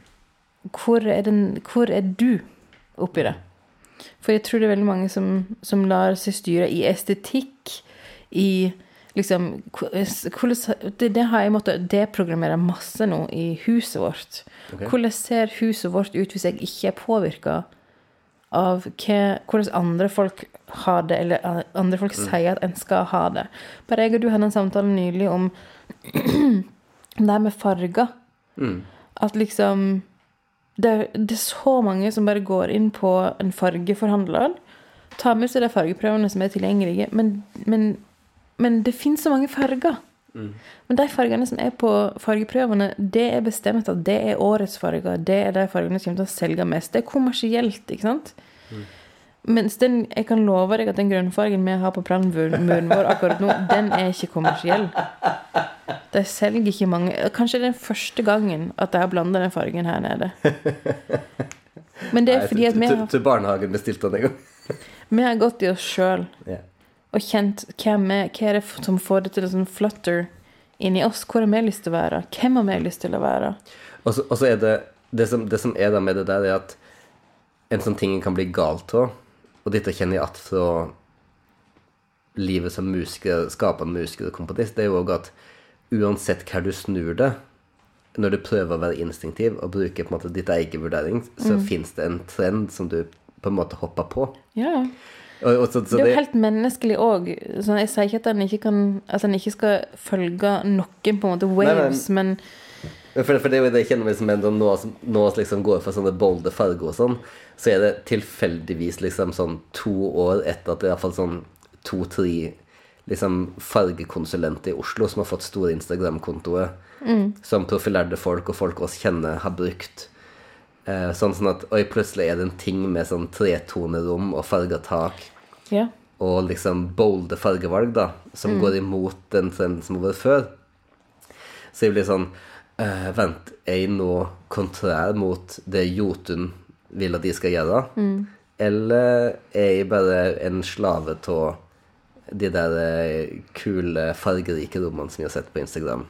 hvor, er den, hvor er du oppi det? For jeg tror det er veldig mange som, som lar seg styre i estetikk, i liksom hvordan, det, det har jeg måttet deprogrammere masse nå i huset vårt. Okay. Hvordan ser huset vårt ut hvis jeg ikke er påvirka av hva, hvordan andre folk har det, eller andre folk sier at en skal ha det. Bare jeg og du hadde en samtale nylig om det her med farger. At liksom det, det er så mange som bare går inn på en fargeforhandler, tar med seg de fargeprøvene som er tilgjengelige, men, men, men det finnes så mange farger. Men de fargene som er på fargeprøvene, det er bestemt at det er årets farger. Det er de fargene som kommer til å selge mest. Det er kommersielt, ikke sant? Mens den, jeg kan love deg at den grønnfargen vi har på planmuren vår akkurat nå, den er ikke kommersiell. De selger ikke mange Kanskje det er den første gangen at de har blanda den fargen her nede. Men det er fordi at vi har, til barnehagen bestilte han en gang. vi har gått i oss sjøl Ja. Og kjent hvem er, hva er det som får det til å sånn flutter inni oss. Hvor har vi lyst til å være? Hvem har vi lyst til å være? Og så, og så er det det som, det som er da med det der, er at en sånn ting kan bli galt av, og dette kjenner jeg at fra livet som musiker, skapende musiker og komponist, det er jo òg at uansett hva du snur det, når du prøver å være instinktiv og bruke på en måte ditt egen vurdering, så finnes det en trend som du på en måte hopper på. Ja. Og, og så, så Det er jo helt menneskelig òg. Jeg sier ikke at en ikke, altså ikke skal følge noen på en måte waves, men For, for det det kjenner meg som en nå, vi liksom går for sånne bolde farger og sånn, så er det tilfeldigvis liksom sånn to år etter at det iallfall sånn to-tre liksom fargekonsulenter i Oslo som har fått store Instagram-kontoer, som profilerte folk og folk oss kjenner, har brukt. Eh, sånn, sånn at Oi, plutselig er det en ting med sånn tretonerom og farga tak ja. og liksom bolde fargevalg, da, som går imot den trenden som har vært før. Så jeg blir sånn eh, Vent, er jeg nå kontrær mot det Jotun vil at de skal gjøre? Eller er jeg bare en slave av de der eh, kule, fargerike rommene som jeg har sett på Instagram?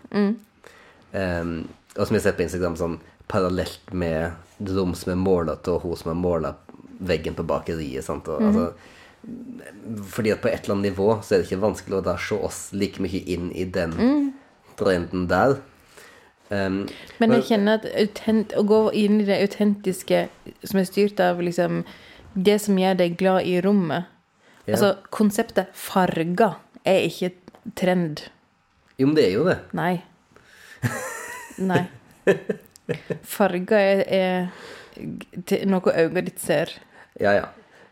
Em, og som jeg har sett på Instagram sånn parallelt med rom som er målet, og hun som har måla veggen på bakeriet. Sant? Og, altså, fordi at på et eller annet nivå så er det ikke vanskelig å da se oss like mye inn i den trenden der. Um, Men jeg kjenner at autent, å gå inn i det autentiske som er styrt av liksom det som gjør deg glad i rommet Ja. Altså, konseptet farger er ikke trend. Jo, men det er jo det. Nei. Nei. Farger er, er noe øynene ditt ser. Ja, ja.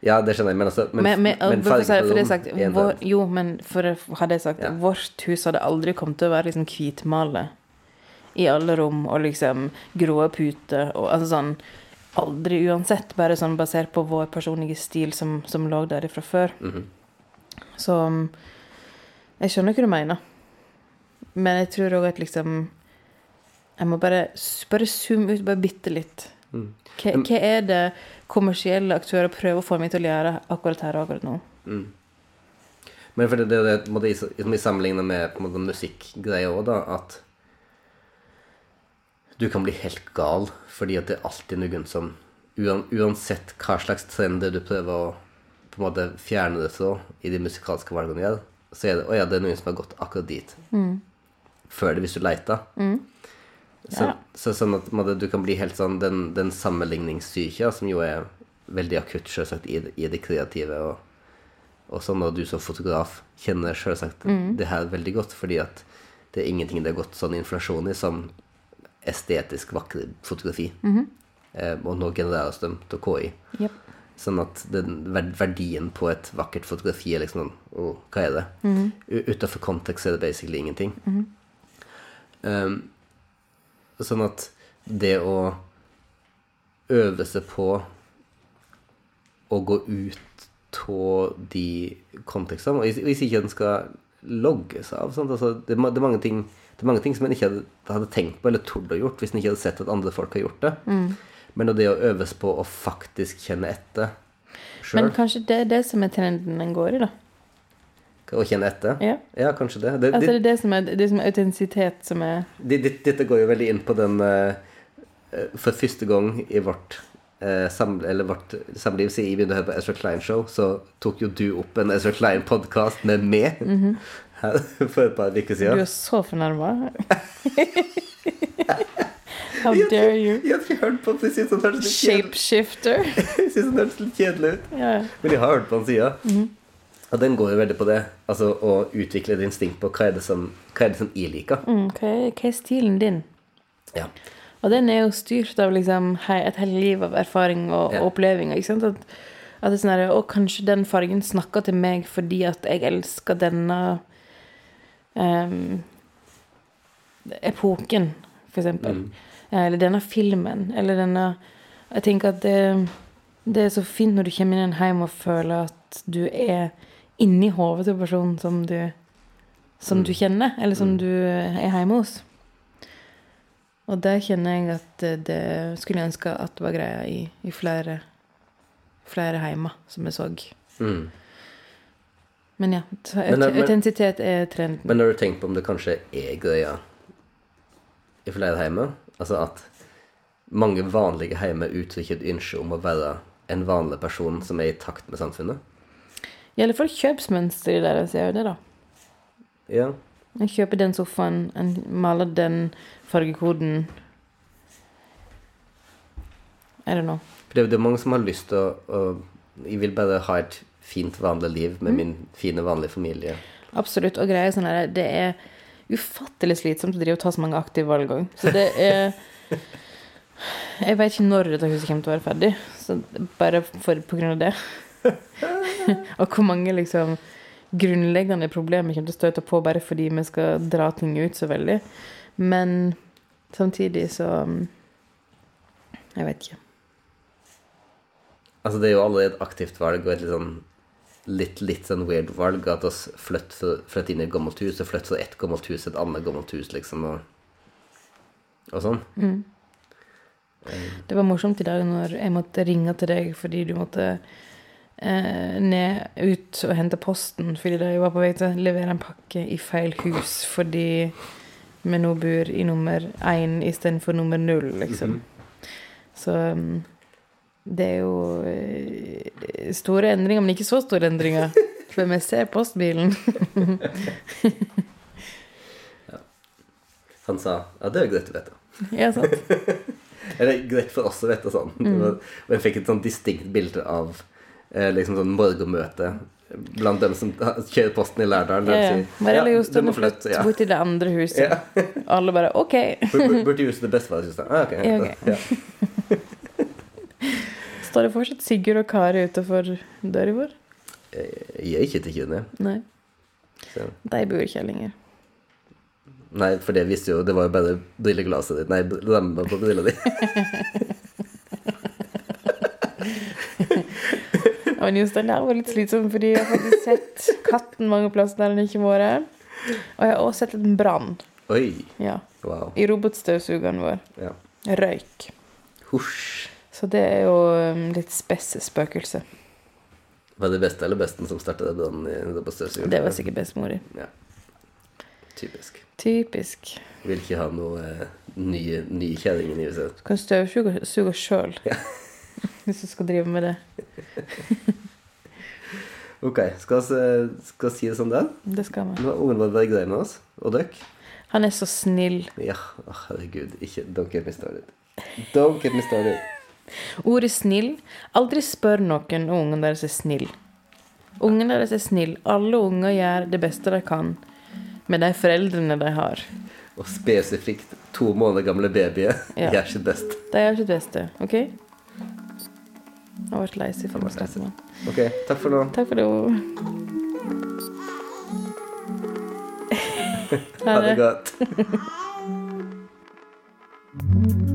Ja, det skjønner jeg, men altså Men, Men, men, men for, sagt, vår, jo, men for å ha det sagt, Ja. vårt hus hadde aldri kommet til å være liksom hvitmale i alle rom, og liksom grå puter, og altså sånn Aldri uansett, bare sånn basert på vår personlige stil som, som lå der fra før. Mhm. Så um, jeg skjønner hva du mener. Men jeg tror òg at liksom Jeg må bare, bare zoome ut bare bitte litt. Mm. Hva, hva er det kommersielle aktører prøver å få meg til å gjøre akkurat her og akkurat nå? Men for det, det, det må jeg, som jeg sammenligner med musikkgreia òg, da, at du kan bli helt gal fordi at det er alltid noen som Uansett hva slags trender du prøver å på en måte fjerne det fra i de musikalske valgene du gjør, så er det Å ja, det er noen som har gått akkurat dit. Før det, hvis du leter. Så, så sånn at på du kan bli helt sånn Den, den sammenligningssyke, som jo er veldig akutt, selvsagt, i, i det kreative. og og sånn at du som fotograf kjenner selvsagt det her veldig godt, fordi at det er ingenting det har gått sånn inflasjon i som estetisk vakre fotografi. eh, og nå genereres de til KI. Yep. Sånn at den verdien på et vakkert fotografi er liksom oh, hva er det? Mm -hmm. Utenfor kontekst er det basically ingenting. um, sånn at det å øve seg på å gå ut av de kontekstene Og hvis- ikke den skal logges av sant? Altså, det, er det, mange ting, det er mange ting som en ikke hadde, hadde tenkt på eller trodd å gjort hvis en ikke hadde sett at andre folk har gjort det. Men det å øves på å faktisk kjenne etter Men kanskje det er det som er trenden den går i, da. Å kjenne etter Ja. Ja, kanskje det. det, Altså det er det som er, det som er autentisitet som er det, det dette går jo veldig inn på den eh, eh, For første gang i vårt eh, sam, eller vårt samliv siden jeg begynte å høre på Ezra Klein-show, så tok jo du opp en Ezra Klein-podkast med meg her for et par uker Du er så fornærma. How dare you? Jeg har ikke hørt på den, Shapeshifter. jeg synes den høres litt kjedelig ut. Men jeg har hørt på den sida. Og den går jo veldig på det. Altså å utvikle et instinkt på hva er det som, hva er det som jeg liker. Mm, hva, er, hva er stilen din? Ja. Og den er jo styrt av liksom et helt liv av erfaring og Ja. og opplevelser. Ikke sant? At, at det er sånn her, Å, kanskje den fargen snakker til meg fordi at jeg elsker denne um, epoken, for eksempel. Eller denne filmen. Eller denne Jeg tenker at det, det er så fint når du kommer inn hjem og føler at du er inni hodet til personen som du som du kjenner, eller som du er hjemme hos. Og der kjenner jeg at det, det skulle jeg ønske at det var greia i, i flere, flere heimer, som jeg så. Mm. Men ja, men- autentisitet er trenden. Men har du tenkt på om det kanskje er greia i flere heimer? Altså at mange vanlige heimer uttrykker et ønske om å være en vanlig person som er i takt med samfunnet? I alle fall kjøpsmønsteret deres er jo det, da. Ja. En kjøper den sofaen, en maler den fargekoden. I don't know. For det er jo det er mange som har lyst til å, å Jeg vil bare ha et fint, vanlig liv med min fine, vanlige familie. Absolutt. Og greia er sånn her, det er ufattelig slitsomt å drive og ta så mange aktive valg òg. Så det er Jeg vet ikke når dette huset kommer til å være ferdig, så bare for, på grunn av det. og hvor mange liksom grunnleggende problemer kommer til å støte på bare fordi vi skal dra ting ut så veldig. Men samtidig så Jeg vet ikke. Altså Det er jo allerede et aktivt valg og et litt sånn litt, litt sånn weird valg at oss flytter flytt inn i et gammelt hus og flytter fra et gammelt hus til et annet gammelt hus, liksom, og, og sånn. Det var morsomt i dag når jeg måtte ringe til deg fordi du måtte eh, ned, ut og hente posten fordi jeg var på vei til å levere en pakke i feil hus fordi vi nå bor i nummer én istedenfor nummer null, liksom. Så um, det er jo eh, store endringer, men ikke så store endringer. For vi ser postbilen. Han sa ja, det er greit å vite. ja, sant? Eller greit for oss å vite sånn. Og jeg fikk et sånn distinkt bilde av liksom sånn morgenmøte blant dem som kjører posten i Lærdal. Ja, de ja. Marielle Jostein har flyttet flytte, ja. bort til det andre huset. Alle bare OK. Bort til huset det beste være huset? Ah, ok. Ja, okay. Ja. Står det fortsatt Sigurd og Kari utenfor døra vår? Jeg er ikke til kjønne. Nei. Så. De bor ikke her lenger. Nei, for det visste jo Det var jo bare brilleglasset ditt. Nei, lemma på brilla di. Og den der var litt slitsom, fordi jeg har faktisk sett katten mange plasser der den ikke har vært. Og jeg har også sett en brann. Oi. Ja. Wow. I robotstøvsugeren vår. Ja. Røyk. Husj. Så det er jo um, litt spesse spøkelse. Var det beste eller besten som startet brannen i robotstøvsugeren? Det var sikkert bestemor di. Ja. Typisk. Typisk. Vil ikke ha noe eh, nye, nye kjerringer i huset. Kan støvsuge suge sjøl. Hvis du skal drive med det. Ok, skal vi si det sånn der? Det skal vi. Nå har ungen vår vært grei med oss. Og dere? Han er så snill. Ja, å, herregud. Ikke Don't get me started. Don't get me started. Ordet snill Aldri spør noen om ungen deres er snill. Ungen deres er snill. Alle unger gjør det beste de kan med de foreldrene de har. Og spesifikt to måneder gamle babyer Ja. gjør sitt beste. De gjør sitt beste, OK? Jeg har vært lei seg for masse. Ok, takk for nå. Takk for nå. ha det godt.